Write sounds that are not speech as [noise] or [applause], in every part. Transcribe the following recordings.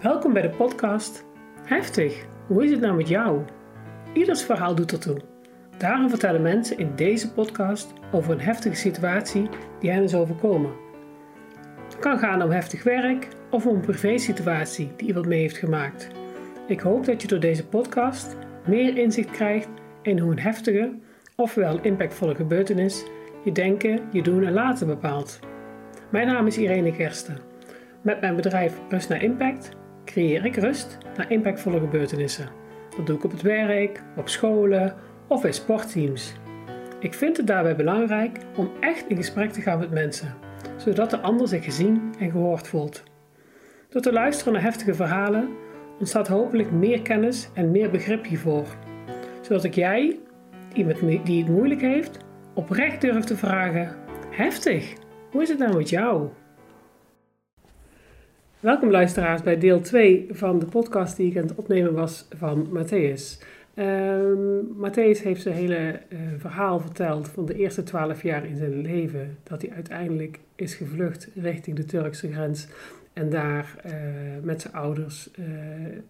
Welkom bij de podcast Heftig, hoe is het nou met jou? Ieders verhaal doet ertoe. Daarom vertellen mensen in deze podcast over een heftige situatie die hen is overkomen. Het kan gaan om heftig werk of om een privésituatie die iemand mee heeft gemaakt. Ik hoop dat je door deze podcast meer inzicht krijgt in hoe een heftige, ofwel impactvolle gebeurtenis je denken, je doen en laten bepaalt. Mijn naam is Irene Gersten. Met mijn bedrijf Rust naar Impact creëer ik rust naar impactvolle gebeurtenissen. Dat doe ik op het werk, op scholen of bij sportteams. Ik vind het daarbij belangrijk om echt in gesprek te gaan met mensen, zodat de ander zich gezien en gehoord voelt. Door te luisteren naar heftige verhalen ontstaat hopelijk meer kennis en meer begrip hiervoor, zodat ik jij, iemand die het moeilijk heeft, oprecht durf te vragen: Heftig, hoe is het nou met jou? Welkom luisteraars bij deel 2 van de podcast die ik aan het opnemen was van Matthäus. Um, Matthäus heeft zijn hele uh, verhaal verteld van de eerste twaalf jaar in zijn leven. Dat hij uiteindelijk is gevlucht richting de Turkse grens. En daar uh, met zijn ouders uh,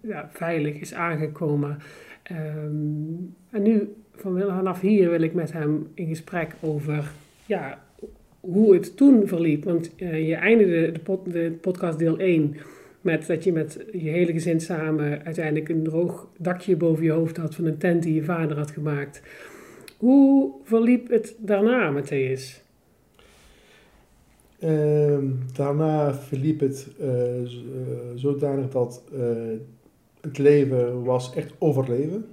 ja, veilig is aangekomen. Um, en nu, vanaf hier wil ik met hem in gesprek over ja, hoe het toen verliep. Want uh, je eindigde de, de, podcast deel 1 met dat je met je hele gezin samen uiteindelijk een droog dakje boven je hoofd had van een tent die je vader had gemaakt. Hoe verliep het daarna, Matthäus? Uh, daarna verliep het uh, zodanig dat het leven was echt overleven.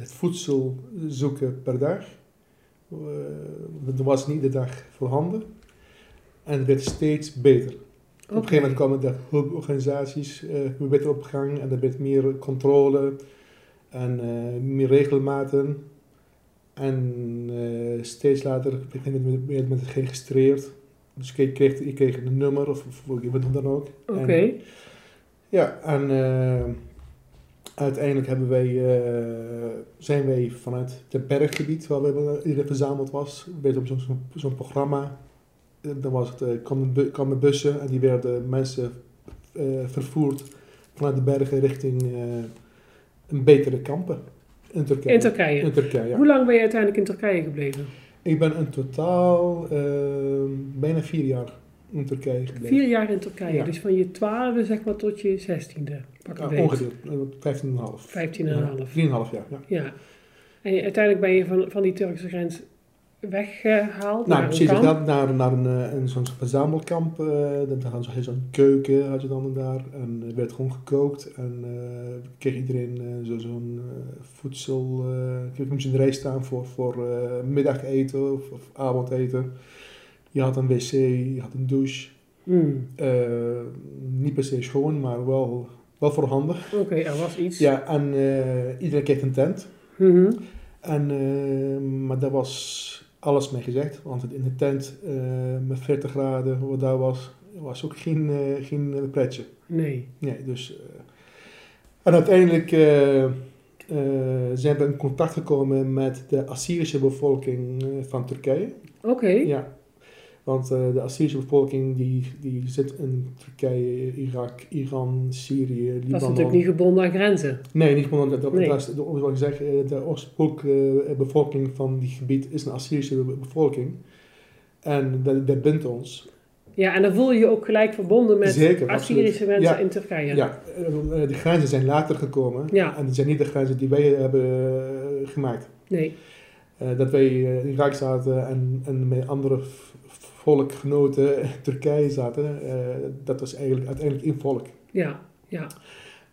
het voedsel zoeken per dag. Uh, er was niet iedere dag voorhanden. En het werd steeds beter. Okay. Op een gegeven moment kwamen de hulporganisaties uh, beter op gang en er werd meer controle en uh, meer regelmaten. En uh, steeds later werd het met geregistreerd. Dus ik kreeg, ik kreeg een nummer of, of wat dan ook. Oké. Okay. Ja, en uiteindelijk hebben wij, uh, zijn wij vanuit het berggebied waar we iedereen verzameld was, werd op zo'n programma. Dan was het, kwamen, kwamen bussen en die werden mensen uh, vervoerd vanuit de bergen richting een betere kampen in Turkije. In Turkije? In Turkije, ja. Hoe lang ben je uiteindelijk in Turkije gebleven? Ik ben in totaal bijna vier jaar in Turkije gebleven. Vier jaar in Turkije, ja. dus van je twaalfde zeg maar tot je zestiende. Ja, ongeveer, 15,5. 15,5. Ja, 3,5 jaar, ja. ja. En uiteindelijk ben je van, van die Turkse grens weggehaald nou, naar precies, naar, naar een, een zo'n verzamelkamp. Uh, dan had je zo'n keuken had je dan daar. En er werd gewoon gekookt. En uh, kreeg iedereen uh, zo, zo'n voedsel... Uh, moest je in de rij staan voor, voor middageten of, of avondeten. Je had een wc, je had een douche. Mm. niet per se schoon, maar wel wel voorhanden. Oké, okay, er was iets. Ja, en uh, iedereen kreeg een tent. Mm -hmm. en, uh, maar daar was alles mee gezegd. Want in de tent uh, met 40 graden, wat daar was, was ook geen, geen pretje. Nee. Nee, dus... en uiteindelijk zijn we in contact gekomen met de Assyrische bevolking van Turkije. Oké. Okay. Ja, want uh, de Assyrische bevolking die, die zit in Turkije, Irak, Iran, Syrië, Libanon. Dat is natuurlijk niet gebonden aan grenzen. Nee, niet gebonden. Dat, nee. dat zeg, de oorspronkelijke bevolking van die gebied is een Assyrische bevolking. En dat, dat bindt ons. Ja, en dan voel je je ook gelijk verbonden met Zeker, Assyrische mensen ja, in Turkije. Ja, de grenzen zijn later gekomen. Ja. En die zijn niet de grenzen die wij hebben gemaakt. Nee. Uh, dat wij in Irak zaten en, en met andere volkgenoten [laughs] Turkije zaten, uh, dat was eigenlijk uiteindelijk één volk. Ja, ja.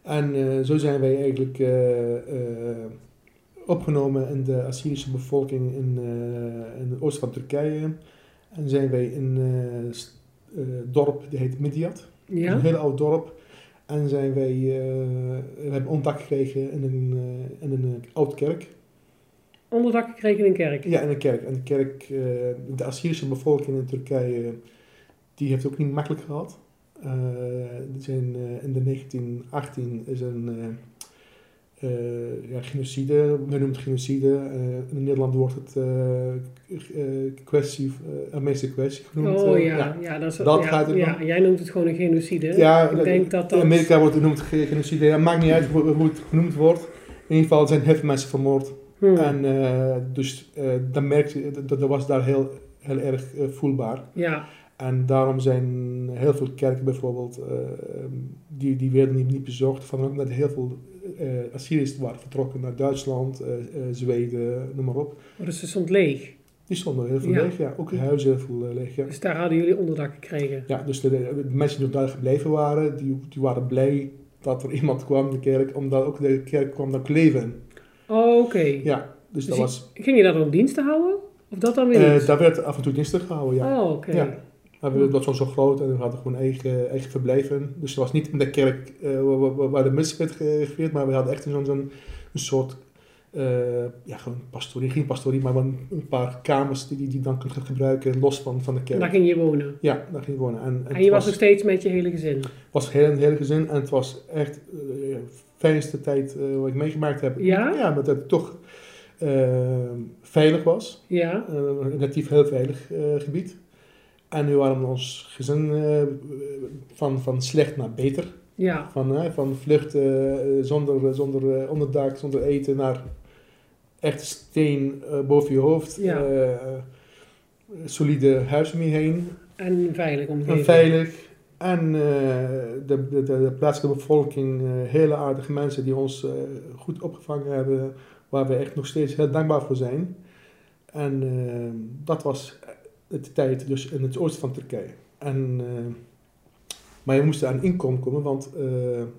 En uh, zo zijn wij eigenlijk uh, opgenomen in de Assyrische bevolking in, in het oosten van Turkije. En zijn wij in een dorp, die heet Midyat. Ja. Een heel oud dorp. En zijn wij, we hebben ontdak gekregen in een, in een oud kerk onderdak gekregen in een kerk? Ja, in een kerk. En de kerk, uh, de Assyrische bevolking in Turkije, die heeft het ook niet makkelijk gehad. Uh, zijn, uh, in de 1918 is een, eh, ja, genocide, noemen het genocide. Eh, in Nederland wordt het eh, eh, kwestie, eh Armeense kwestie genoemd. Oh eh, ja, ja. dat, is, dat ja, gaat het ja, jij noemt het gewoon een genocide. Ja, ik denk dat dat... In Amerika wordt het genoemd ge- genocide. Ja, maakt niet uit hoe, hoe het genoemd wordt. In ieder geval zijn heel veel mensen vermoord. Hmm. En eh, dus eh, dan merk je, dat, dat was daar heel, heel erg eh, voelbaar. Ja, En daarom zijn heel veel kerken bijvoorbeeld, die, die werden niet, niet bezocht. Van ook dat heel veel Assyriërs waren vertrokken naar Duitsland, Zweden, noem maar op. oh, dus het stond leeg. Die stonden heel veel Ja. leeg, ja. Ook huizen heel veel leeg, ja. Dus daar hadden jullie onderdak gekregen. Ja, dus de, de mensen die daar gebleven waren, die, die waren blij dat er [laughs] iemand kwam in de kerk, omdat ook de kerk kwam ook leven. Oh, oké. Ja, dus dat Dus was, Ging je daar dan diensten houden? Of dat dan weer niet? daar werd af en toe dinstig gehouden, ja. Oh, oké. Ja. Maar we- dat was zo groot en we hadden gewoon eigen, eigen verblijven. Dus het was niet in de kerk eh, waar, de mis werd ge- gevierd, maar we hadden echt zo'n soort, eh, ja gewoon pastorie, geen pastorie, maar een, een paar kamers die die, die dan kunt gebruiken los van, van de kerk. daar ging je wonen. Ja, daar ging ik wonen. En, en En je was was, nog steeds met je hele gezin. was heel, een hele gezin en het was echt eh, de fijnste tijd eh, wat ik meegemaakt heb. Ja? Ja, dat het toch eh, veilig was. Ja? Eh, een relatief heel veilig eh, gebied. En nu waren we ons gezin eh, van, van slecht naar beter. Ja. Van, eh, van vluchten eh, zonder, zonder eh, onderdak, zonder eten, naar echt steen eh, boven je hoofd. Ja. Eh, solide huis om je heen. En veilig omgeving. En veilig. En eh, de, de, de, plaatselijke bevolking, eh, hele aardige mensen die ons eh, goed opgevangen hebben, waar we echt nog steeds heel dankbaar voor zijn. En dat was de tijd dus in het oosten van Turkije. En, maar je moest aan inkomen komen, want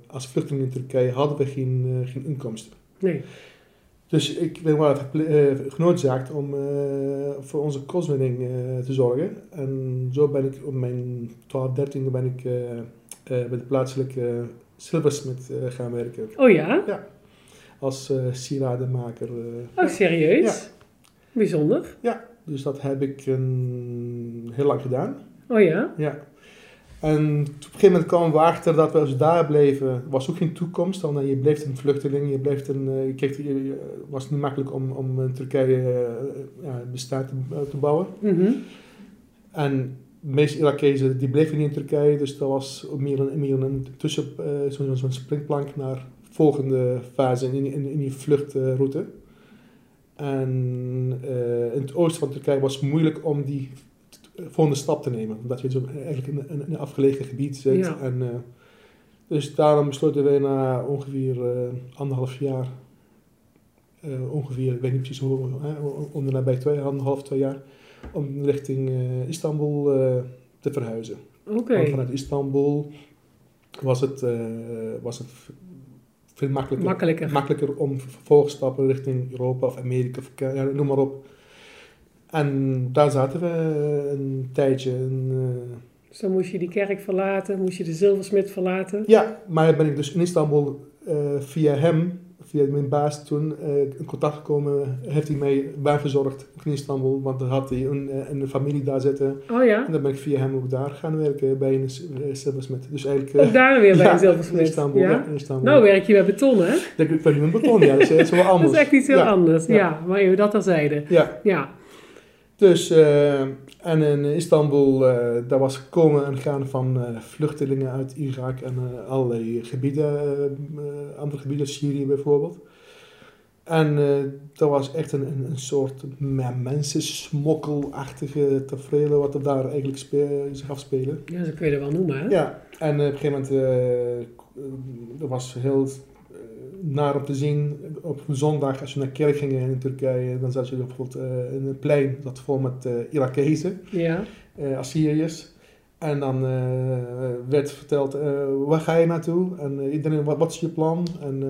als vluchteling in Turkije hadden we geen, geen inkomsten. Nee. Dus ik ben wel verple- eh, genoodzaakt om eh, voor onze kostwinning eh, te zorgen. En zo ben ik op mijn 12, 13 ben ik eh, bij de plaatselijke zilversmid eh, gaan werken. Oh ja? Als eh sieradenmaker. Oh, serieus? Ja. Bijzonder. Dus dat heb ik een, heel lang gedaan. Oh ja? Ja. En op een gegeven moment kwamen we achter dat we als we daar bleven, was ook geen toekomst. Want je bleef een vluchteling, je bleef een, eh, je kreeg, je, was niet makkelijk om, om in Turkije eh, ja, bestaan te, eh, te bouwen. Mhm. En de meeste Irakezen die bleven niet in Turkije, dus dat was meer een, meer een tussen, eh, zo'n zo'n springplank naar volgende fase in, in, in die vluchtroute. En eh, in het oosten van Turkije was het moeilijk om die volgende stap te nemen, omdat je zo eigenlijk in een, in een afgelegen gebied zit. Ja. En, eh, dus daarom besloten wij na ongeveer eh, anderhalf jaar, eh, ongeveer, ik weet niet precies hoe, om de nabij twee, anderhalf, twee jaar, om richting Istanbul te verhuizen. Oké. Want vanuit Istanbul was het, was het veel makkelijker, Makkelijker. makkelijker om vervolgstappen richting Europa of Amerika of ja, noem maar op. En daar zaten we een tijdje. En, eh, Dus dan moest je die kerk verlaten, moest je de zilversmid verlaten. ja, maar ben ik dus in Istanbul eh, via hem, via mijn baas toen, eh, in contact gekomen. Heeft hij mij baan verzorgd in Istanbul, want dan had hij een, een familie daar zitten. Oh ja? En dan ben ik via hem ook daar gaan werken bij een uh, silversmith. Dus eigenlijk... Ook daar weer bij ja, een zilversmid. In Istanbul, ja? ja, in Istanbul. Nou werk je met beton, hè? Dat ik ben nu met beton, ja. Dat is, [laughs] dat is wel Dat anders. is echt iets heel anders. Ja. ja. maar even dat terzijde. Ja, Ja. Dus... eh, en in Istanbul, eh daar was komen en gaan van eh, vluchtelingen uit Irak en allerlei gebieden, andere gebieden, Syrië bijvoorbeeld. En dat was echt een, een, een soort mensensmokkelachtige tafereel wat er daar eigenlijk spe- zich afspelen. ja, zo kun je dat wel noemen, hè? Ja, en op een gegeven moment, dat was heel naar om te zien. Op een zondag, als je naar kerk ging in Turkije, dan zat je bijvoorbeeld eh, in een plein dat vol met eh Irakezen, Ja. eh Assyriërs. En dan werd verteld, waar ga je naartoe? En iedereen, wat, wat is je plan? En,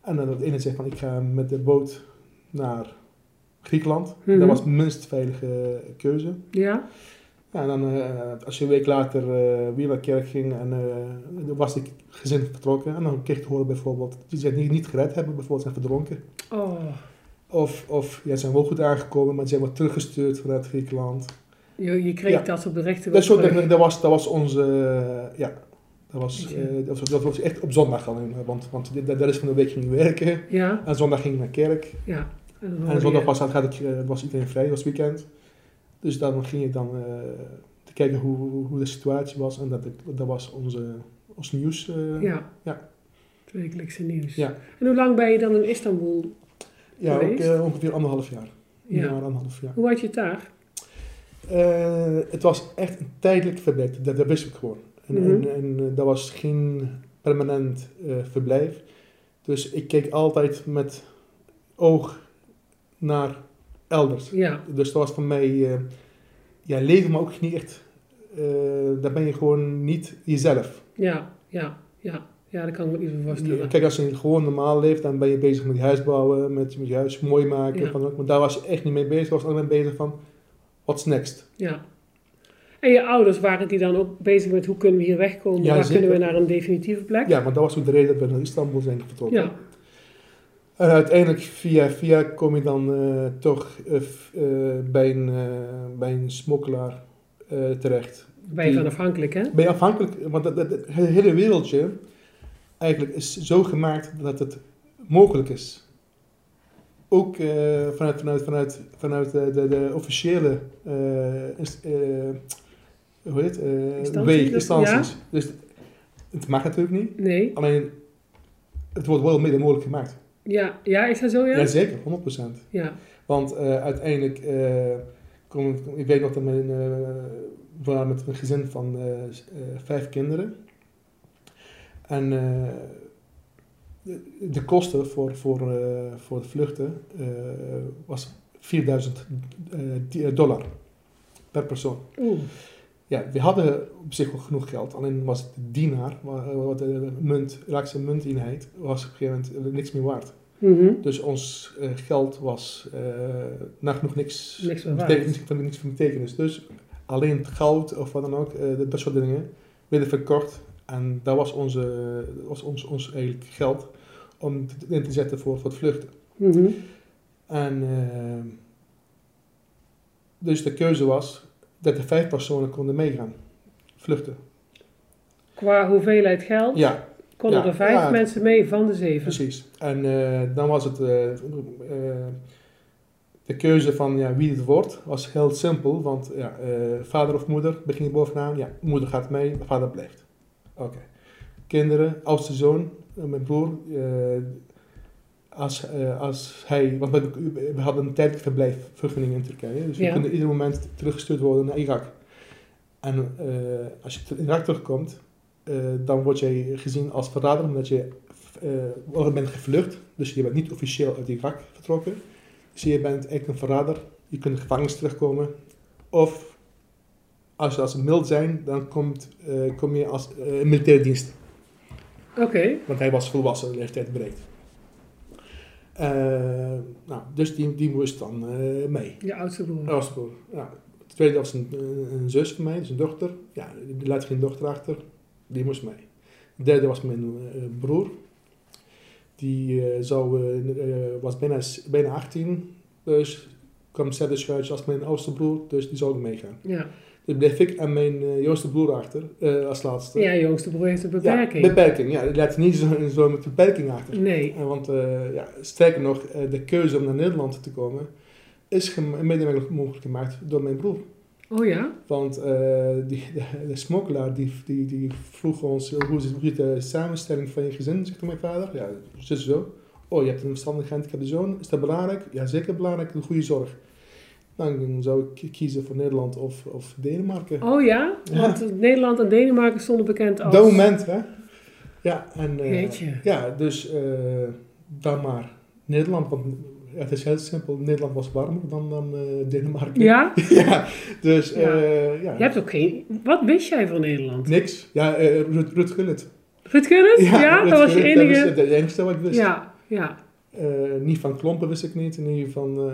en dan het ene zegt van, ik ga met de boot naar Griekenland. Mhm. Dat was de minst veilige keuze. Ja. Ja, en dan, eh, als je een week later eh, weer naar kerk ging en dan was ik gezin vertrokken. En dan kreeg ik te horen bijvoorbeeld, die zijn niet, niet gered hebben, bijvoorbeeld zijn verdronken. Oh. Of, of ja, zijn wel goed aangekomen, maar ze zijn wat teruggestuurd vanuit Griekenland. Je, je kreeg Ja. dat op de rechte Dat, weg dat, was, dat was onze, ja, Dat was, dat, was, dat was echt op zondag alleen, want, want de, de rest van de week ging ik werken. Ja, En zondag ging ik naar kerk. ja. En, zondag was, had ik, eh, was iedereen vrij, was weekend. Dus dan ging ik dan eh, te kijken hoe, hoe de situatie was. En dat, dat was onze, ons nieuws. eh, Ja. Ja. Het wekelijkse nieuws. Ja. En hoe lang ben je dan in Istanbul? ja, ook, eh, ongeveer anderhalf jaar. Ja. jaar, anderhalf jaar. Hoe had je het daar? Het was echt een tijdelijk verblijf, dat, dat wist ik gewoon. En, Mhm. en, en dat was geen permanent verblijf. Dus ik keek altijd met oog naar elders. Ja, Dus dat was voor mij, eh, ja, leven, maar ook niet echt, eh daar ben je gewoon niet jezelf. ja, ja, ja. Ja, dat kan ik me niet voorstellen. Kijk, als je gewoon normaal leeft, dan ben je bezig met je huis bouwen, met, met je huis mooi maken. Ja. Van, maar daar was je echt niet mee bezig. Was alleen bezig van, what's next? Ja. En je ouders, waren die dan ook bezig met hoe kunnen we hier wegkomen? Ja, Waar zeker. kunnen we naar een definitieve plek? Ja, maar dat was ook de reden dat we naar Istanbul zijn vertrokken. Ja. En uiteindelijk via via kom je dan eh, toch eh, eh, bij, een, bij een smokkelaar terecht. Ben je van afhankelijk, hè? Ben je afhankelijk, want dat, dat- het hele wereldje eigenlijk is zo gemaakt dat het mogelijk is. Ook vanuit, vanuit, vanuit, vanuit de, de, de officiële hoe heet, het? Eh, Instanties, instanties. Dus het mag natuurlijk niet. Nee. Alleen, het wordt wel mede mogelijk gemaakt. Ja, ja is dat zo, ja? Jazeker, 100%. Ja. Want eh, uiteindelijk, eh, kom, ik- ik weet nog dat mijn, eh, we waren met een gezin van vijf kinderen. En de, de kosten voor, voor, voor de vluchten was 4000 eh, di- dollar per persoon. Oeh. Ja, we hadden op zich wel genoeg geld. Alleen was het de dienaar, de munt, Iraakse munteenheid, was op een gegeven moment niks meer waard. Mhm. Dus ons eh, geld was eh nagenoeg niks, Niks betekent- waard. niks van van betekenis. Dus alleen het goud of wat dan ook, eh, dat, soort dingen, werden verkocht. En dat was, onze, was ons, ons eigenlijk geld om in te zetten voor, voor het vluchten. Mhm. En eh, dus de keuze was dat de vijf personen konden meegaan, vluchten. Qua hoeveelheid geld Ja, konden Ja, er vijf ja. mensen mee van de zeven. Precies. En eh, dan was het eh, eh, de keuze van ja, wie het wordt, was heel simpel. Want ja, vader of moeder begint bovenaan. Ja, moeder gaat mee, vader blijft. Oké. Kinderen, oudste zoon, mijn broer. als, als hij, want we, we hadden een tijdelijk verblijfvergunning in Turkije. Dus we Ja. konden ieder moment teruggestuurd worden naar Irak. En als je in Irak terugkomt, dan word je gezien als verrader omdat je eh, je bent gevlucht. Dus je bent niet officieel uit Irak vertrokken. Dus je bent echt een verrader. Je kunt in de gevangenis terugkomen. Of als je als mild zijn, dan komt, eh, kom je als eh, militaire dienst. Oké. Want hij was volwassen, leeftijd bereikt. Eh, nou, dus die, die moest dan eh, mee. Je oudste broer. Oostpool. Ja. De tweede was een, een, een zus van mij, dus een dochter. Ja, die laat geen dochter achter. Die moest mee. De derde was mijn eh, broer. Die eh, zou, eh, was bijna, bijna 18. Dus kwam hetzelfde schuitje als mijn oudste broer. Dus die zou ook meegaan. Ja. Dus bleef ik en mijn jongste broer achter, als laatste. ja, jongste broer heeft een beperking. Ja, beperking. Ja, laat niet zo, zo met beperking achter. nee. Want uh, ja, sterker nog, de keuze om naar Nederland te komen is mede mogelijk gemaakt door mijn broer. Oh ja? Want uh, die, de, de, smokkelaar die, die, die vroeg ons hoe is, hoe is de samenstelling van je gezin, zegt mijn vader. Ja, zo zo. Oh, je hebt een verstandig gehandicapte zoon. Is dat belangrijk? Ja, zeker belangrijk. Een goede zorg. Dan zou ik kiezen voor Nederland of, of Denemarken. Oh ja? Ja. Want Nederland en Denemarken stonden bekend als... Dat moment, hè? Ja, en... Uh, ja, dus uh, dan maar Nederland. Want ja, het is heel simpel. Nederland was warmer dan, dan uh, Denemarken. Ja? [laughs] ja, dus Ja. uh, ja. Je hebt ook geen... Wat wist jij van Nederland? Niks. Ja, uh, Gullit. Rut Gullit? Ja, dat was je enige... Dat was het enige wat ik wist. Ja, ja. Uh, niet van klompen wist ik niet. Niet van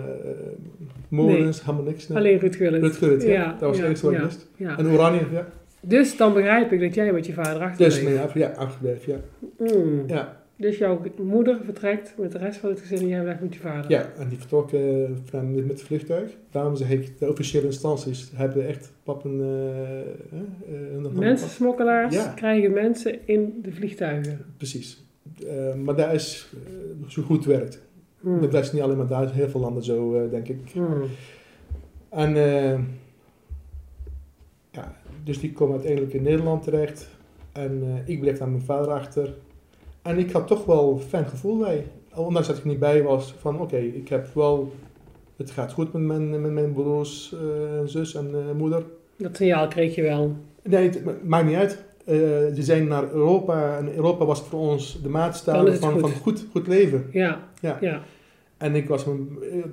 molens, nee. helemaal niks. Nee. Alleen Rut Gullit. Ja. Ja, Dat was het enige wat ik wist. En Oranje, ja. Dus dan begrijp ik dat jij met je vader achterbleef. Dus af, ja, afgebleven, ja. Mm. ja. Dus jouw moeder vertrekt met de rest van het gezin en jij blijft met je vader. Ja, en die vertrokken van, met het vliegtuig. Daarom zeg ik, de officiële instanties hebben echt pappen... de hand. Mensensmokkelaars Ja. krijgen mensen in de vliegtuigen. Precies. Maar daar is zo goed werkt. Hmm. Dat is niet alleen maar daar, is heel veel landen zo, denk ik. Hmm. En ja, dus die komen uiteindelijk in Nederland terecht. En ik bleef aan mijn vader achter. En ik had toch wel een fijn gevoel bij. Ondanks dat ik niet bij was. Van oké, ik heb wel... Het gaat goed met mijn, met mijn broers, eh, zus en eh, moeder. Dat signaal kreeg je wel. Nee, het ma- maakt niet uit. Eh ze zijn naar Europa. En Europa was voor ons de maatstaf van, goed. van goed, goed leven. Ja, Ja. ja. En ik was,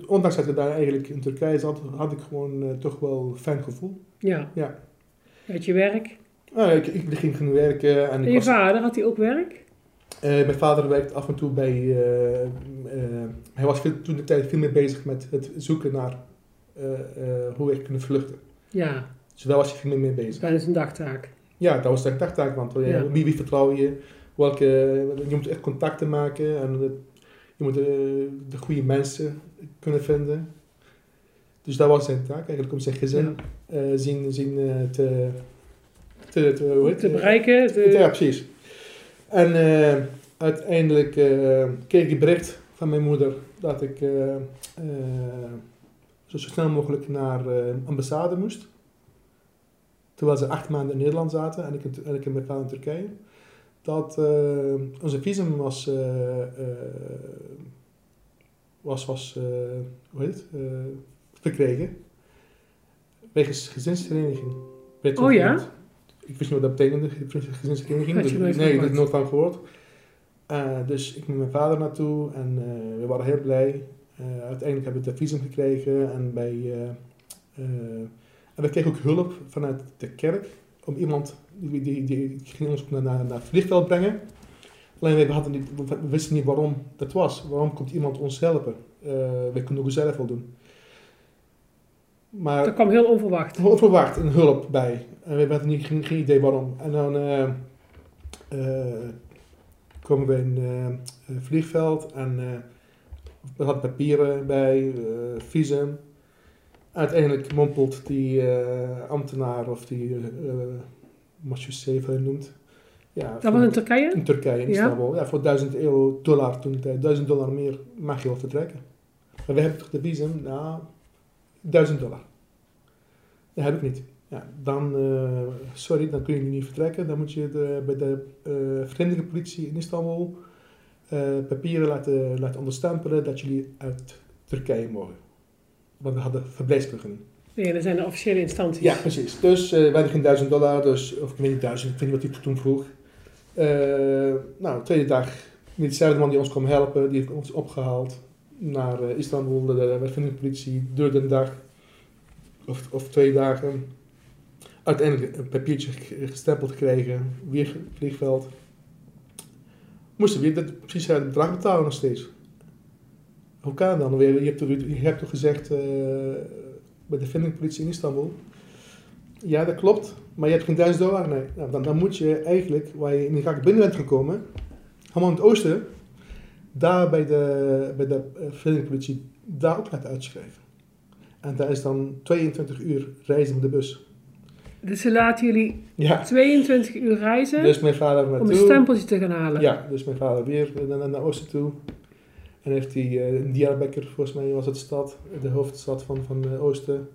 ondanks dat ik daar eigenlijk in Turkije zat, had ik gewoon toch wel een fijn gevoel. ja. Ja. Uit je werk. Nou, ik, ik ging gaan werken en je was, vader, had hij ook werk? Eh, mijn vader werkt af en toe bij, eh, eh, hij was veel, toen de tijd veel meer bezig met het zoeken naar hoe we kunnen vluchten. Ja, Dus daar was hij veel meer mee dat is bezig. zijn dagtaak. Ja, dat was de dagtaak, want Ja. wie, wie vertrouw je, welke, je moet echt contacten maken en het- je moet de, de goede mensen kunnen vinden. Dus dat was zijn taak eigenlijk om zijn gezin zien, zien te, te, te, bereiken. te- Ja, precies. En eh, uiteindelijk eh, kreeg ik bericht van mijn moeder dat ik eh, zo snel mogelijk naar de ambassade moest. Terwijl ze acht maanden in Nederland zaten en ik, en ik in Turkije. Dat onze visum was, was, was hoe heet het, verkregen. Wegens gezinsvereniging. Werd Oh ja? Ik wist niet wat dat betekende, je Dus- nee, ik gehoord? heb er nooit van gehoord. Eh, dus ik met mijn vader naartoe en eh, we waren heel blij. Eh, uiteindelijk hebben we de visum gekregen en, bij, en we kregen ook hulp vanuit de kerk om iemand, die, die, die ging ons naar, naar, naar het vliegveld brengen. Alleen we, hadden niet, we wisten niet waarom dat was. Waarom komt iemand ons helpen? We kunnen ook zelf wel doen. Maar Dat kwam heel onverwacht. onverwacht een hulp bij. En we hadden niet, geen, geen idee waarom. En dan eh, eh, komen we in eh, het vliegveld en eh we hadden papieren bij, eh, visum. Uiteindelijk mompelt die eh, ambtenaar of die uh, noemt. Ja, Dat voor- was in Turkije? in Turkije, in? Istanbul. Ja, voor 1000 euro dollar toen de tijd. 1000 dollar meer mag je wel vertrekken. Maar we hebben toch de visum? Nou, 1000 dollar. Dat heb ik niet. Ja, dan, eh, sorry, dan kun je niet vertrekken. Dan moet je de, bij de eh vreemdelingenpolitie in Istanbul eh, papieren laten, laten onderstempelen dat jullie uit Turkije mogen. Want we hadden verblijfsvergunning. Nee, dat zijn de officiële instanties. Ja, precies. Dus eh, wij geen 1000 dollar, dus, of ik weet niet 1000, ik weet niet wat hij toen vroeg. Nou, de tweede dag, diezelfde man die ons kwam helpen, die heeft ons opgehaald naar eh, Istanbul. De, de, politie duurde een dag of, of twee dagen. Uiteindelijk een papiertje ge- gestempeld gekregen, weer vliegveld. Moesten we weer dat, precies het bedrag betalen nog steeds. Hoe kan het dan? Je hebt toch, je hebt gezegd eh, bij de vindingpolitie in Istanbul. Ja, dat klopt. Maar je hebt geen 1000 dollar. Nee. Nou, dan, dan moet je eigenlijk, waar je in Irak binnen bent gekomen, helemaal in het oosten, daar bij de, bij de eh, daar ook laten uitschrijven. En daar is dan 22 uur reizen met de bus. Dus ze laten jullie Ja. 22 uur reizen Dus mijn vader om een stempeltje te gaan halen. Ja, dus mijn vader weer naar, naar, oosten toe. En heeft hij eh, in Diyarbakir, volgens mij was het stad, de hoofdstad van, van de oosten.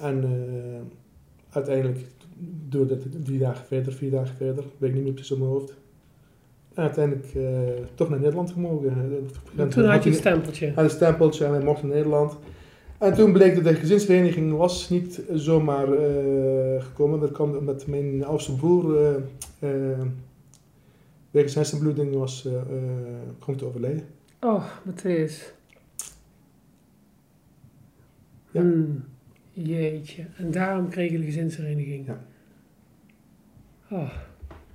En eh, uiteindelijk duurde het drie dagen verder, vier dagen verder, weet ik niet meer precies op mijn hoofd. En uiteindelijk eh, toch naar Nederland gemogen. En toen had je een stempeltje. had een stempeltje en wij mochten naar Nederland. En toen bleek dat de gezinsvereniging was niet zomaar eh, gekomen. Dat kwam omdat mijn oudste broer eh eh wegens hersenbloeding was eh, eh, kwam te overlijden. Oh, Matthäus. Ja. Hmm, jeetje. En daarom kreeg je de gezinsvereniging. Ja. Oh,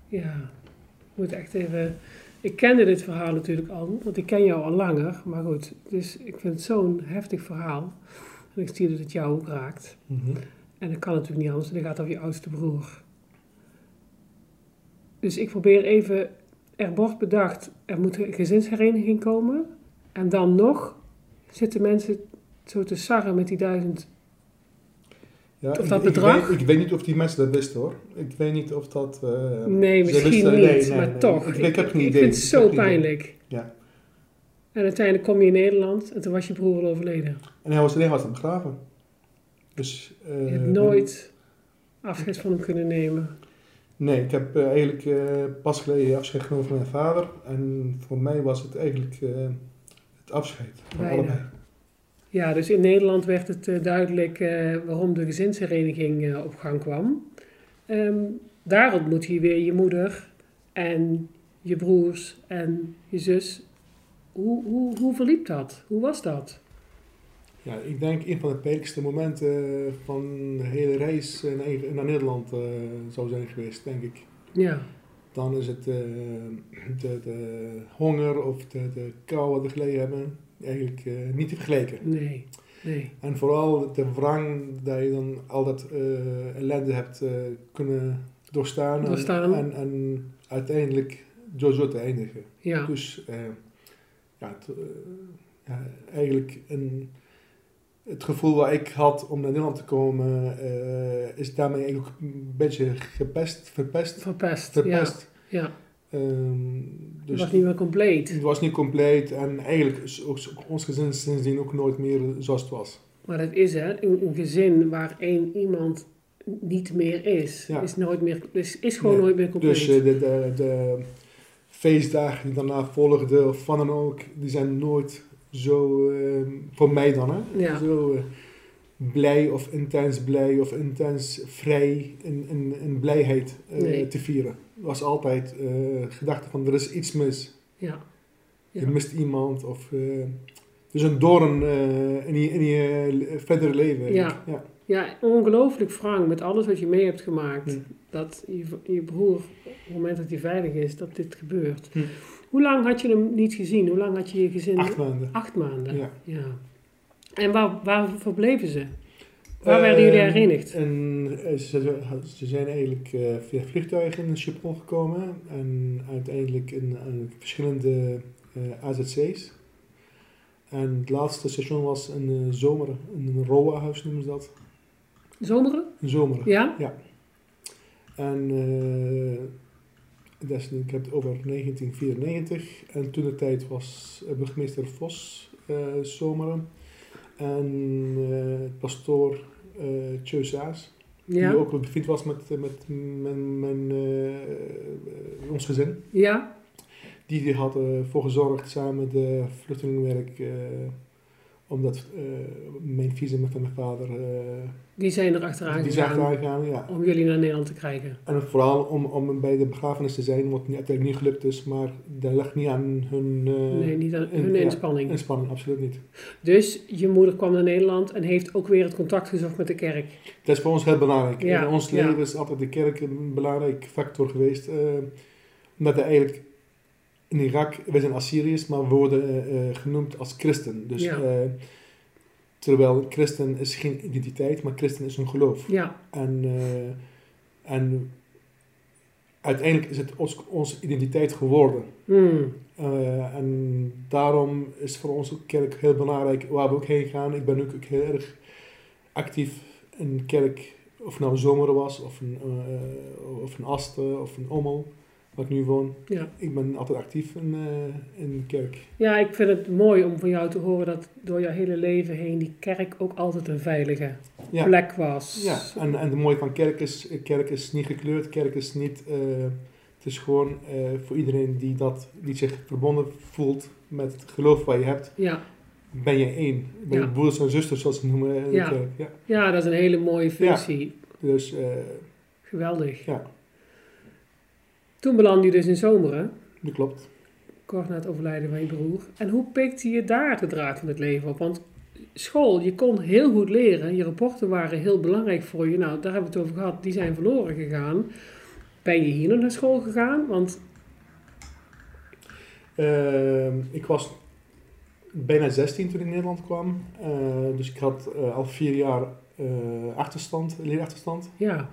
ja. Ik moet echt even... Ik kende dit verhaal natuurlijk al, want ik ken jou al langer. Maar goed, dus ik vind het zo'n heftig verhaal. En ik zie dat het jou ook raakt. En dat kan natuurlijk niet anders, het gaat over je oudste broer. Dus ik probeer even er wordt bedacht, er moet een gezinshereniging komen. En dan nog zitten mensen zo te sarren met die duizend. Ja, Of ik, dat ik bedrag? weet, ik weet niet of die mensen dat wisten hoor. Ik weet niet of dat... eh, Nee, misschien wisten- niet, nee, nee, maar nee. toch. Ik, ik heb geen Ik idee. vind het zo pijnlijk. Ja. En uiteindelijk kom je in Nederland en toen was je broer al overleden. En hij was alleen was aan het begraven. Dus... eh, Je hebt nooit afscheid van hem kunnen nemen. Nee, ik heb eh, eigenlijk eh, pas geleden afscheid genomen van mijn vader. En voor mij was het eigenlijk eh, het afscheid van allebei. Ja, dus in Nederland werd het eh, duidelijk eh, waarom de gezinshereniging eh, op gang kwam. Ehm, daar ontmoet je weer je moeder en je broers en je zus. Hoe, hoe, hoe verliep dat? Hoe was dat? Ja, ik denk een van de pijnlijkste momenten van de hele reis naar, naar Nederland zou zijn geweest, denk ik. Ja, Dan is het de, de honger of de, de kou wat we geleden hebben eigenlijk eh, niet te vergelijken. nee, nee. En vooral de wrang dat je dan al dat eh, ellende hebt eh, kunnen doorstaan. en- Doorstaan. En, en uiteindelijk door zo te eindigen. Ja, Dus ja, het, ja, eigenlijk een, het gevoel wat ik had om naar Nederland te komen, is daarmee eigenlijk ook een beetje gepest, verpest. verpest. verpest. Ja, ja. Ehm, Het dus was niet meer compleet. het was niet compleet en eigenlijk is ons gezin sindsdien ook nooit meer zoals het was. Maar dat is hè, een, een gezin waar één iemand niet meer is, Ja. is, nooit meer, is, is gewoon Nee. nooit meer compleet. Dus eh, de, de, de feestdagen die daarna volgden, of van dan ook, die zijn nooit zo, eh, voor mij dan, hè, Ja. zo eh, blij of intens blij of intens vrij in, in, in blijheid eh, Nee. te vieren. Het was altijd eh gedachte van er is iets mis, ja. je Ja. mist iemand of... eh dus een doorn in je, in je verdere leven. eigenlijk. ja. Ja, ongelooflijk wrang met alles wat je mee hebt gemaakt. Hm. Dat je, je broer, op het moment dat hij veilig is, dat dit gebeurt. Hm. Hoe lang had je hem niet gezien? Hoe lang had je je gezin? Acht maanden. Acht maanden. Ja. Ja. En waar, waar verbleven ze? Waar werden jullie Ehm, herenigd? En eh, ze, ze zijn eigenlijk eh, via vliegtuigen in Schiphol gekomen en uiteindelijk in, in verschillende eh, AZC's. En het laatste station was in uh, Zomeren, in een ROA-huis noemen ze dat. Zomeren? Zomeren. Ja? En eh, dat is, nu- ik heb het over 1994 en toen de tijd was eh, burgemeester Vos eh Zomeren en eh pastoor eh Tjeu Saas. Ja? Die ook bevriend was met, met mijn, mijn, eh, eh, ons gezin. Ja? Die, die had ervoor gezorgd samen met de vluchtelingenwerk, eh omdat eh, mijn visum van mijn vader, eh, Die zijn er achteraan die zijn gegaan aangegaan. Ja. om jullie naar Nederland te krijgen. En vooral om, om bij de begrafenis te zijn, wat uiteindelijk niet gelukt is, maar dat lag niet aan hun eh, nee, niet aan in- hun ja, inspanning. inspanning, absoluut niet. Dus je moeder kwam naar Nederland en heeft ook weer het contact gezocht met de kerk. Dat is voor ons heel belangrijk. Ja, In ons ja. leven is altijd de kerk een belangrijk factor geweest. eh, omdat er eigenlijk in Irak, wij zijn Assyriërs, maar we worden eh, genoemd als christen. Dus, Ja. Terwijl christen is geen identiteit, maar christen is een geloof. Ja, En, eh, en uiteindelijk is het ons, onze identiteit geworden. Eh, en daarom is voor ons ook kerk heel belangrijk waar we ook heen gaan. Ik ben ook, ook heel erg actief in de kerk, of nou een zomer was, of een, eh, of een Asten, of een Ommel, waar ik nu woon. ja. Ik ben altijd actief in, eh, in de kerk. ja, ik vind het mooi om van jou te horen dat door jouw hele leven heen die kerk ook altijd een veilige Ja, plek was. ja. En, en de mooie van kerk is, kerk is niet gekleurd, kerk is niet... eh, het is gewoon eh, voor iedereen die, dat, die zich verbonden voelt met het geloof wat je hebt, Ja, ben je één. Ben je Ja. broeders en zusters, zoals ze noemen in de Ja. kerk. Ja. ja dat is een hele mooie functie. Dus Geweldig. ja, Toen belandde je dus in Zomeren, dat klopt. kort na het overlijden van je broer. En hoe pikte je daar de draad van het leven op? Want school, je kon heel goed leren. Je rapporten waren heel belangrijk voor je. Nou, daar hebben we het over gehad. Die zijn verloren gegaan. Ben je hier nog naar school gegaan? Want Ehm, ik was bijna 16 toen ik in Nederland kwam. Eh, dus ik had eh, al vier jaar eh, achterstand, leerachterstand. ja,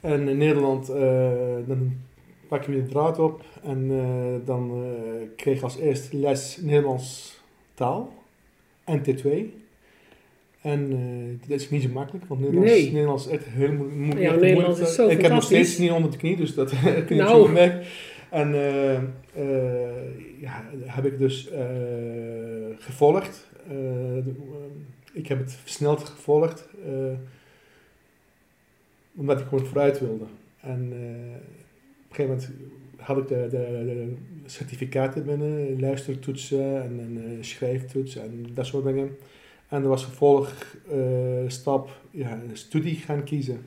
En in Nederland, eh, dan pak je weer de draad op en eh, dan eh, kreeg ik als eerst les Nederlands taal en T2. En dat is niet zo makkelijk, want Nederlands, Nee. Nederlands is echt heel mo- mo- Ja, Nederlands moeilijk. is zo Ik heb nog steeds niet onder de knie, dus dat [laughs] kun je Nou. zo merken. En eh, eh, ja, heb ik dus gevolgd. Ik heb het versneld gevolgd, omdat ik gewoon vooruit wilde. En eh, op een gegeven moment had ik de, de, de certificaten binnen, luistertoetsen en, en eh, schrijftoetsen en dat soort dingen. En er was vervolg eh, stap ja, een studie gaan kiezen.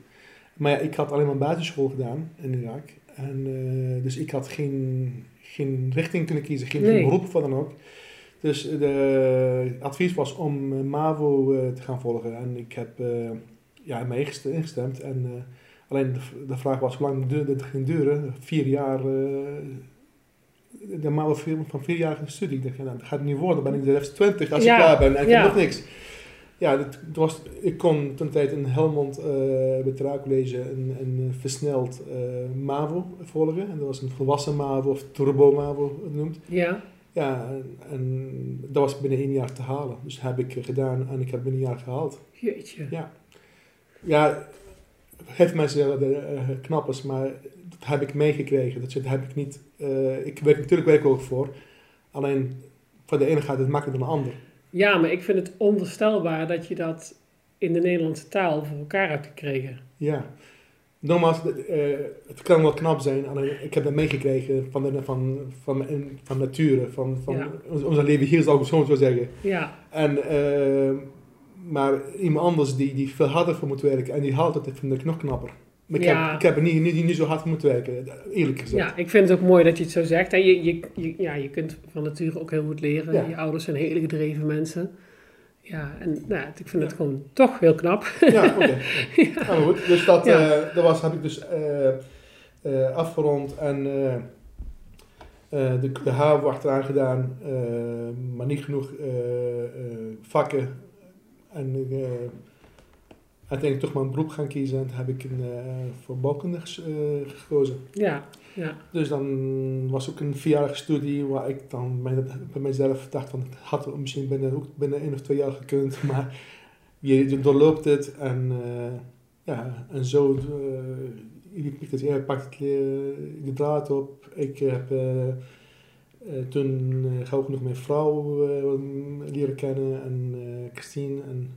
Maar ja, ik had alleen maar basisschool gedaan in Irak. En, dus ik had geen, geen richting kunnen kiezen, geen, Nee. beroep wat dan ook. Dus de advies was om MAVO te gaan volgen. En ik heb ja, mee ingest- ingestemd. En, eh, alleen de, vraag was hoe lang dit ging duren. Vier jaar. eh, de vier- van vierjarige studie. Ik dacht, ja, nou, dat gaat het niet worden. Dan ben ik de rest 20 als Ja, ik klaar ben. En ik ja. heb nog niks. Ja, dat, was, ik kon toen tijd in Helmond eh bij het Raakcollege een, een versneld MAVO volgen. En dat was een volwassen MAVO of turbo MAVO genoemd. Ja, Ja, en, dat was binnen één jaar te halen. Dus heb ik gedaan en ik heb binnen een jaar gehaald. jeetje. Ja. Ja, heeft mensen zeggen dat het eh, knap is, maar dat heb ik meegekregen. Dat zit- heb ik niet. eh, ik werk natuurlijk werk ook voor. Alleen voor de ene gaat het makkelijker dan de ander. Ja, maar ik vind het onvoorstelbaar dat je dat in de Nederlandse taal voor elkaar hebt gekregen. Ja. Nogmaals, eh, het kan wel knap zijn, alleen ik heb dat meegekregen van, de, van, van, van nature, van, van Ja. ons, ons leven hier, zou ik zo zo zeggen. Ja, En, maar iemand anders die, die veel harder voor moet werken en die haalt het, dat vind ik nog knapper. Maar ik, Ja. heb, ik heb er niet, niet, niet zo hard voor moeten werken, eerlijk gezegd. ja, ik vind het ook mooi dat je het zo zegt. En je, je, je- ja, je kunt van nature ook heel goed leren. Ja. Je ouders zijn hele gedreven mensen. Ja, en nou, ik vind het Ja. gewoon toch heel knap. Ja, oké. [laughs] Ja. maar goed, dus dat, eh, dat was, heb ik dus eh, eh, afgerond en eh, eh, de, de HAVO achteraan gedaan, eh, maar niet genoeg eh, eh, vakken. En uh, uiteindelijk toch een beroep gaan kiezen en toen heb ik een, eh, voor bouwkunde eh, gekozen. Ja, ja, Dus dan was ook een vierjarige studie waar ik dan bij, bij mezelf dacht van het had misschien binnen, ook binnen één of twee jaar gekund, [laughs] maar je, doorloopt het en eh, ja, en zo je pikt het, jij pakt het, eh, de draad op. Ik heb eh, eh, toen uh, gauw genoeg mijn vrouw eh, leren kennen en eh, Christine en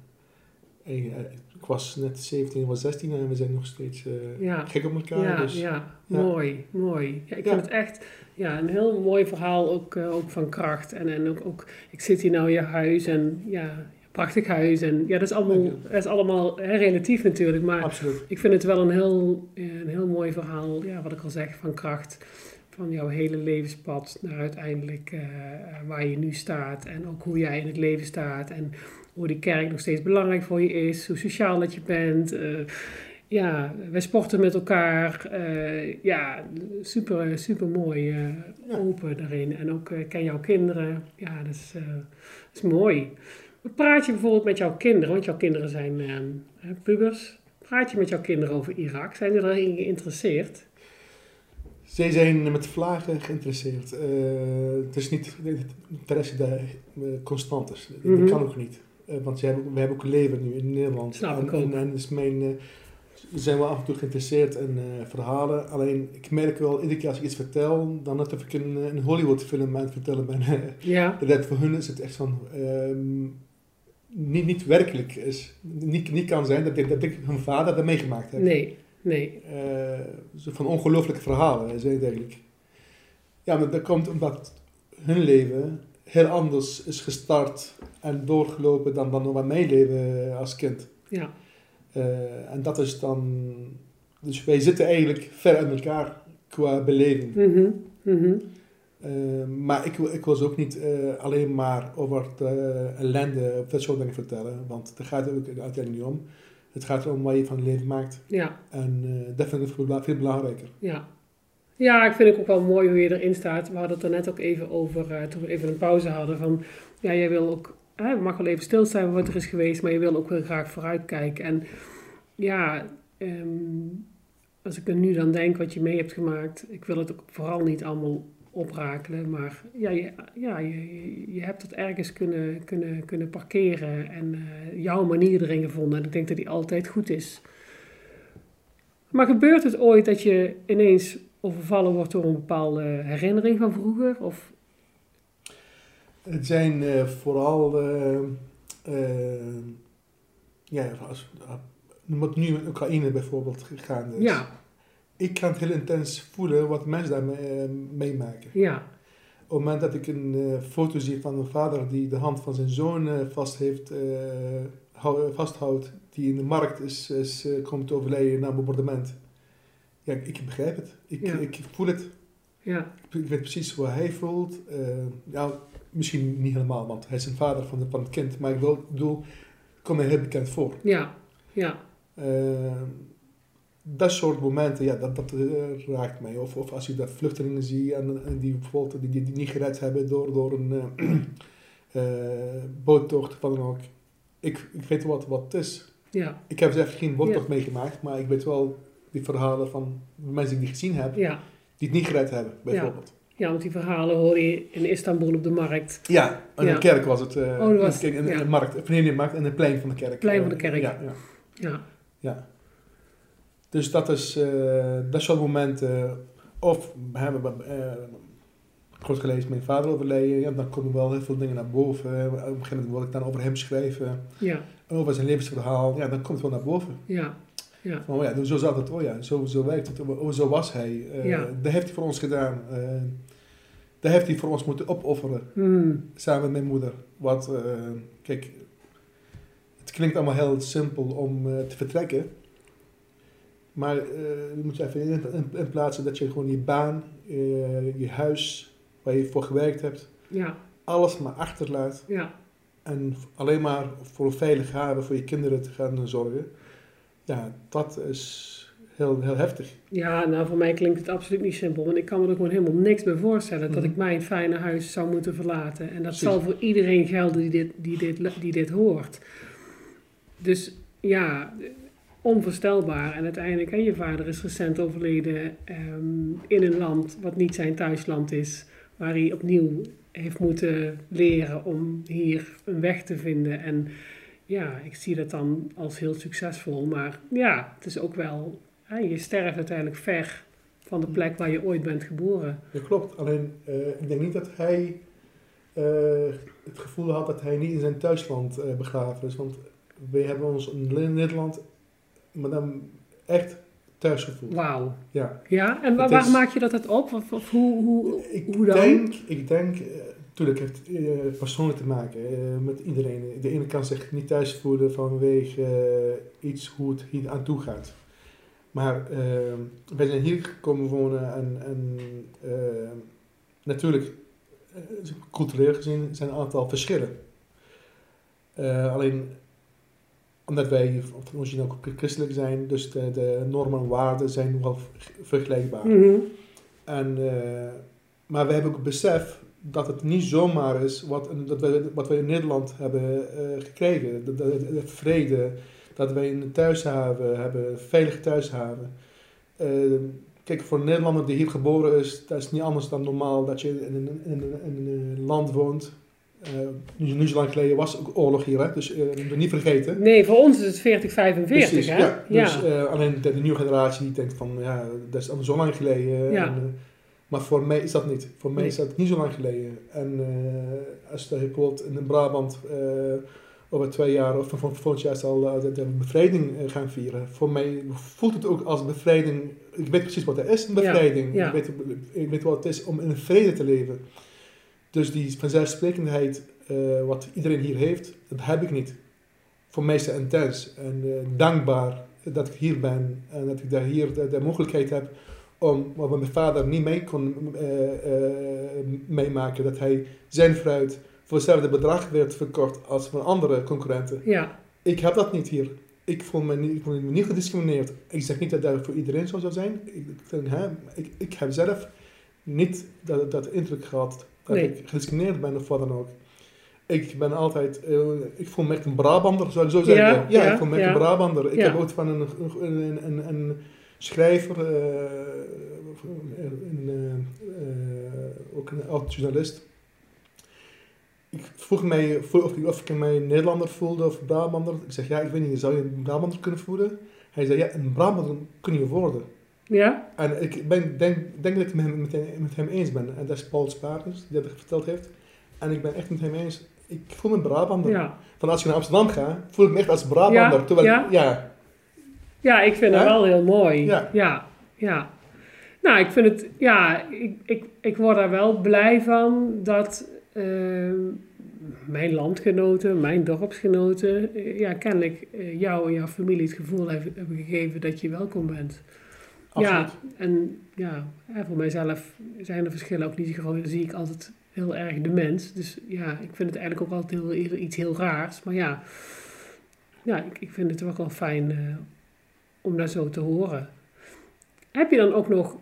eh, ik was net 17, ik was 16 en we zijn nog steeds eh, Ja. gek op elkaar. ja, dus, ja. ja. mooi, mooi. Ja, ik vind het echt ja, een heel mooi verhaal, ook, eh, ook van kracht. En, en ook, ook, ik zit hier nou in je huis en ja, prachtig huis. En ja, dat is allemaal, dat is allemaal hè, relatief natuurlijk, maar Absoluut. ik vind het wel een heel, eh, een heel mooi verhaal, ja, wat ik al zeg, van kracht. Van jouw hele levenspad naar uiteindelijk eh, waar je nu staat. En ook hoe jij in het leven staat. En hoe die kerk nog steeds belangrijk voor je is. Hoe sociaal dat je bent. eh, ja, wij sporten met elkaar. eh, ja, super, super mooi. Ja. Open daarin. En ook ken jouw kinderen. Ja, dat is, dat is mooi. Praat je bijvoorbeeld met jouw kinderen? Want jouw kinderen zijn pubers. Praat je met jouw kinderen over Irak? Zijn ze erin geïnteresseerd? Zij zijn met vlagen geïnteresseerd. Eh, het is niet het interesse dat eh, constant is. Dat Mhm. kan ook niet. Eh, want ze hebben, we hebben ook een leven nu in Nederland. Snap en, ik ook. En, en is mijn, ze zijn wel af en toe geïnteresseerd in verhalen. Alleen ik merk wel, iedere keer als ik iets vertel, dan net of ik een, een Hollywood film aan het vertellen ben. [laughs] Ja, dat voor hun is het echt van... ehm, niet, niet werkelijk is. Niet, niet kan zijn dat ik, dat ik hun vader dat meegemaakt heb. nee, nee. Eh, van ongelooflijke verhalen zijn het eigenlijk. Ja, maar dat komt omdat hun leven heel anders is gestart en doorgelopen dan, dan wat mijn leven als kind. Ja, Eh, en dat is dan... Dus wij zitten eigenlijk ver uit elkaar qua beleving. mhm, mhm. Eh, maar ik, wil- ik wil ze ook niet eh, alleen maar over de ellende of dat soort dingen vertellen. Want daar gaat het ook uiteindelijk niet om. Het gaat erom wat je van het leven maakt. ja, En eh, dat vind ik veel, veel belangrijker. ja. Ja, ik vind het ook wel mooi hoe je erin staat. We hadden het er net ook even over, eh, toen we even een pauze hadden, van ja, jij wil ook, hè, mag wel even stilstaan bij wat er is geweest, maar je wil ook wel graag vooruitkijken. En ja, ehm, als ik er nu dan denk wat je mee hebt gemaakt, ik wil het ook vooral niet allemaal oprakelen, maar ja, je, ja, je, je hebt het ergens kunnen, kunnen, kunnen parkeren en uh, jouw manier erin gevonden. En ik denk dat die altijd goed is. Maar gebeurt het ooit dat je ineens overvallen wordt door een bepaalde herinnering van vroeger? Of? Het zijn uh, vooral, uh, ja, als, nu met Oekraïne bijvoorbeeld gegaan is. Ja. Ik kan het heel intens voelen wat mensen daar mee, meemaken. Ja. Op het moment dat ik een foto zie van een vader die de hand van zijn zoon vast heeft, vasthoudt, die in de markt is, is komt te overlijden na een bombardement ja, ik begrijp het. Ik, ik voel het. Ja. Ik weet precies hoe hij voelt. Nou, misschien niet helemaal, want hij is een vader van, de, van het kind. Maar ik wil, bedoel, kom me heel bekend voor. Ja, ja. Uh, dat soort momenten, ja, dat, dat uh, raakt mij. Of, of als je dat vluchtelingen ziet en, en die bijvoorbeeld die, die, niet gered hebben door, door een [clears throat] boottocht, van dan ook. Ik, ik weet wat, wat het is. Ja. Ik heb zelf geen boottocht meegemaakt, maar ik weet wel die verhalen van mensen die die gezien hebben, ja. die het niet gered hebben, bijvoorbeeld. Ja. want die verhalen hoor je in Istanbul op de markt. Ja, in ja. de kerk was het. Uh, oh, was, in, in, in, de markt, in de markt en het plein van de kerk. Plein van de kerk. ja, ja. ja. Dus dat is, uh, dat soort momenten. Of we hebben uh, goed gelezen, mijn vader overleden. Ja, dan komen wel heel veel dingen naar boven. Op een gegeven moment wil ik dan over hem schrijven. Ja. Over zijn levensverhaal. Ja, dan komt het wel naar boven. Ja. Ja. Van, oh ja, zo zat het, oh ja, zo, zo werkt het, oh, zo was hij. Uh, ja. Dat heeft hij voor ons gedaan. Uh, dat heeft hij voor ons moeten opofferen. Mm. Samen met mijn moeder. Wat, uh, kijk, het klinkt allemaal heel simpel om te vertrekken. Maar je moet je even in, in, in, plaatsen dat je gewoon je baan, je huis, waar je voor gewerkt hebt, ja. alles maar achterlaat. Ja. En alleen maar voor een veilig haven voor je kinderen te gaan zorgen ja, dat is heel, heel heftig. Ja, nou voor mij klinkt het absoluut niet simpel. Want ik kan me er gewoon helemaal niks bij voorstellen dat Mhm. ik mijn fijne huis zou moeten verlaten. En dat Precies. zal voor iedereen gelden die dit, die, dit, die dit hoort. Dus ja, onvoorstelbaar. En uiteindelijk, en je vader is recent overleden ehm, in een land wat niet zijn thuisland is. Waar hij opnieuw heeft moeten leren om hier een weg te vinden. En ja, ik zie dat dan als heel succesvol. Maar ja, het is ook wel, hè, je sterft uiteindelijk ver van de plek waar je ooit bent geboren. Ja, klopt. Alleen, eh, ik denk niet dat hij eh, het gevoel had dat hij niet in zijn thuisland eh, begraven is. Want wij hebben ons in Nederland maar dan echt thuis gevoeld. Wauw. Ja. Ja, en waar, Het waar is- maak je dat het op? Of, of hoe, hoe, Ik hoe dan? denk, ik denk, natuurlijk heeft het eh, persoonlijk te maken eh, met iedereen. De ene kan zich niet thuis voelen vanwege eh, iets hoe het hier aan toe gaat. Maar eh, wij zijn hier gekomen wonen en, en eh, natuurlijk, eh, cultureel gezien zijn er een aantal verschillen. Eh, alleen omdat wij origineel ook christelijk zijn, dus de, de normen en waarden zijn wel vergelijkbaar. Mhm. En, eh, maar we hebben ook besef dat het niet zomaar is wat, dat we, wat we in Nederland hebben eh, gekregen. De, de, de vrede, dat wij een thuishaven hebben, een veilige thuishaven. Eh, kijk, voor een Nederlander die hier geboren is, dat is niet anders dan normaal dat je in in een land woont. Eh, nu, zo lang geleden was ook oorlog hier, hè? dus je niet vergeten. Nee, voor ons is het 40, 45, Precies, hè? ja. Dus eh, alleen de, de nieuwe generatie die denkt van, ja, dat is al zo lang geleden. Ja. En, maar voor mij is dat niet. Voor mij is dat niet zo lang geleden. En als je bijvoorbeeld in Brabant over twee jaar of van volgend jaar zal de, bevrijding gaan vieren. Voor mij voelt het ook als bevrijding. Ik weet precies wat er is, een bevrijding. ja. Ik, weet, ik weet wat het is om in vrede te leven. Dus die vanzelfsprekendheid eh, wat iedereen hier heeft, dat heb ik niet. Voor mij is het intens en eh, dankbaar dat ik hier ben en dat ik daar hier de, de mogelijkheid heb om wat mijn vader niet mee kon eh, meemaken, dat hij zijn fruit voor hetzelfde bedrag werd verkocht als van andere concurrenten. Ja, Ik heb dat niet hier. Ik voel me niet, ik voel me niet gediscrimineerd. Ik zeg niet dat dat voor iedereen zo zou zijn. Ik, ik, ik, heb zelf niet dat, dat indruk gehad Nee. ik gediscrimineerd ben of wat dan ook. Ik ben altijd, eh, ik voel me echt een Brabander, zou ik zo zeggen. Ja, Ja, ja, ik voel me echt ja. een Brabander. Ik heb ooit van een, een, een, een, schrijver, een, eh, eh, ook een oud journalist. Ik vroeg mij of ik, of ik mij Nederlander voelde of Brabander. Ik zeg ja, ik weet niet, zou je een Brabander kunnen voelen? Hij zei ja, een Brabander kun je worden. Ja? En ik ben, denk, denk dat ik het met hem, met, hem- met hem eens ben. En dat is Paul Spaarders, die dat verteld heeft. En ik ben echt met hem eens. Ik voel me Brabander. Ja. Van als je naar Amsterdam gaat, voel ik me echt als Brabander. Ja, Terwijl, ja. ja. Ja, ik vind Hè? wel heel mooi. Ja. ja. ja. Nou, ik vind het, ja, ik, ik, ik word daar wel blij van dat eh, mijn landgenoten, mijn dorpsgenoten, eh, ja, kennelijk eh, jou en jouw familie het gevoel hebben gegeven dat je welkom bent. Absoluut. Ja, en ja, voor mijzelf zijn de verschillen ook niet zo groot. Dan zie ik altijd heel erg de mens. Dus ja, ik vind het eigenlijk ook altijd heel, iets heel raars. Maar ja, ja ik, ik vind het ook wel fijn eh, om dat zo te horen. Heb je dan ook nog,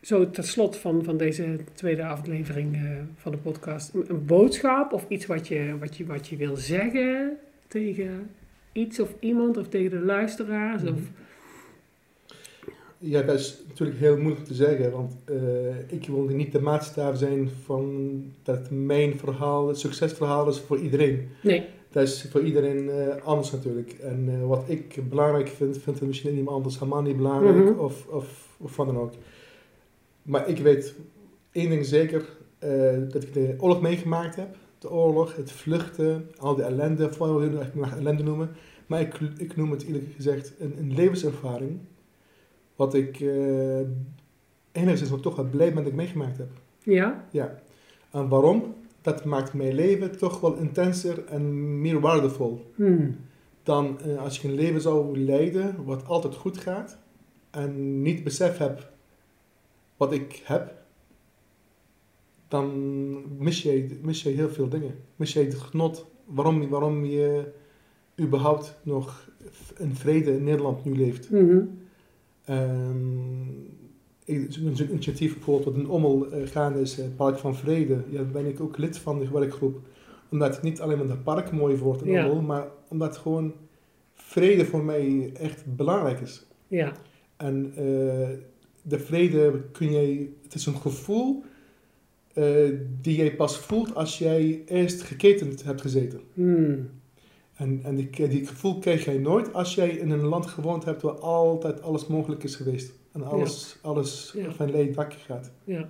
zo tot slot van, van deze tweede aflevering eh, van de podcast, een, een boodschap of iets wat je, wat, je, wat je wil zeggen tegen iets of iemand of tegen de luisteraars? Of, Ja, dat is natuurlijk heel moeilijk te zeggen, want eh, ik wil niet de maatstaf zijn van dat mijn verhaal, het succesverhaal is voor iedereen. nee, Dat is voor iedereen eh, anders natuurlijk. En eh, wat ik belangrijk vind, vindt misschien iemand anders helemaal niet belangrijk Mhm. of, of, of wat dan ook. Maar ik weet één ding zeker, dat ik de oorlog meegemaakt heb. De oorlog, het vluchten, al die ellende, vooral wil ik mag ellende noemen. Maar ik, ik noem het eerlijk gezegd een, een levenservaring. Wat ik eh enigszins ook toch wel blij ben dat ik meegemaakt heb. ja, Ja. En waarom? Dat maakt mijn leven toch wel intenser en meer waardevol hmm. dan eh, als je een leven zou leiden wat altijd goed gaat en niet besef hebt wat ik heb, dan mis je, mis je heel veel dingen. Mis je het genot waarom, waarom je überhaupt nog in vrede in Nederland nu leeft. Ehm, Zo'n zo'n initiatief bijvoorbeeld wat in Ommel eh, gaande is, het Park van Vrede. Ja, daar ben ik ook lid van de werkgroep. Omdat het niet alleen maar het park mooi wordt in Ja. Ommel, maar omdat gewoon vrede voor mij echt belangrijk is. Ja, En eh, de vrede kun je, het is een gevoel eh, die jij pas voelt als jij eerst geketend hebt gezeten. hmm. En, en die, die gevoel krijg jij nooit als jij in een land gewoond hebt waar altijd alles mogelijk is geweest. En alles, alles Ja. van leeg dakje gaat. ja.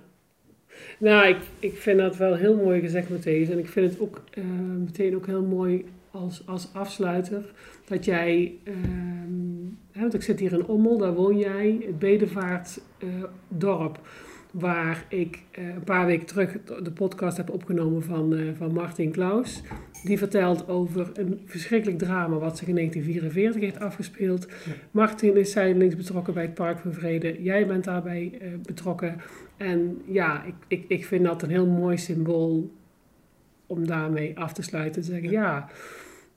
Nou, ik, ik vind dat wel heel mooi gezegd, Matthäus. En ik vind het ook eh, meteen ook heel mooi als, als afsluiter. Dat jij, ehm, hè, want ik zit hier in Ommel, daar woon jij, het Bedevaart eh, dorp. Waar ik eh, een paar weken terug de podcast heb opgenomen van, eh, van Martin Klaus. Die vertelt over een verschrikkelijk drama wat zich in 1944 heeft afgespeeld. Ja. Martin is zijdelings betrokken bij het Park van Vrede. Jij bent daarbij eh, betrokken. En ja, ik, ik, ik vind dat een heel mooi symbool om daarmee af te sluiten. Te zeggen, ja,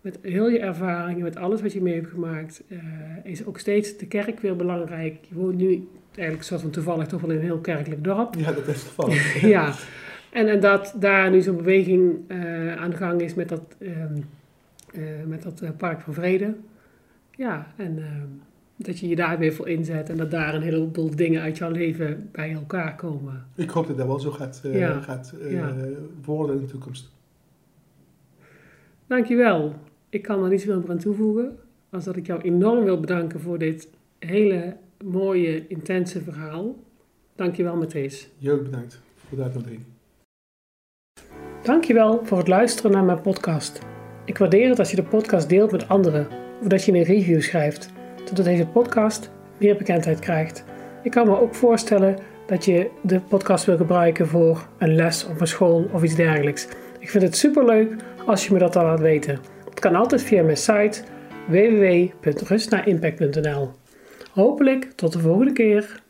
met heel je ervaringen, met alles wat je mee hebt gemaakt, is ook steeds de kerk weer belangrijk. Je woont nu eigenlijk soort van toevallig toch wel in een heel kerkelijk dorp. Ja, dat is toevallig. [laughs] ja, en, en dat daar nu zo'n beweging eh, aan de gang is met dat, ehm, eh, met dat eh, Park van Vrede. Ja, en ehm, dat je je daar weer voor inzet en dat daar een heleboel dingen uit jouw leven bij elkaar komen. Ik hoop dat dat wel zo gaat, Ja. gaat Ja. worden in de toekomst. Dankjewel. Ik kan er niet zoveel meer aan toevoegen. Als dat ik jou enorm wil bedanken voor dit hele mooie, intense verhaal. Dankjewel, Matthijs. Jij ook bedankt voor de uitnodiging. Dankjewel voor het luisteren naar mijn podcast. Ik waardeer het als je de podcast deelt met anderen of dat je een review schrijft, zodat deze podcast meer bekendheid krijgt. Ik kan me ook voorstellen dat je de podcast wil gebruiken voor een les op een school of iets dergelijks. Ik vind het superleuk als je me dat dan laat weten. Het kan altijd via mijn site www.rustnaimpact.nl. Hopelijk tot de volgende keer.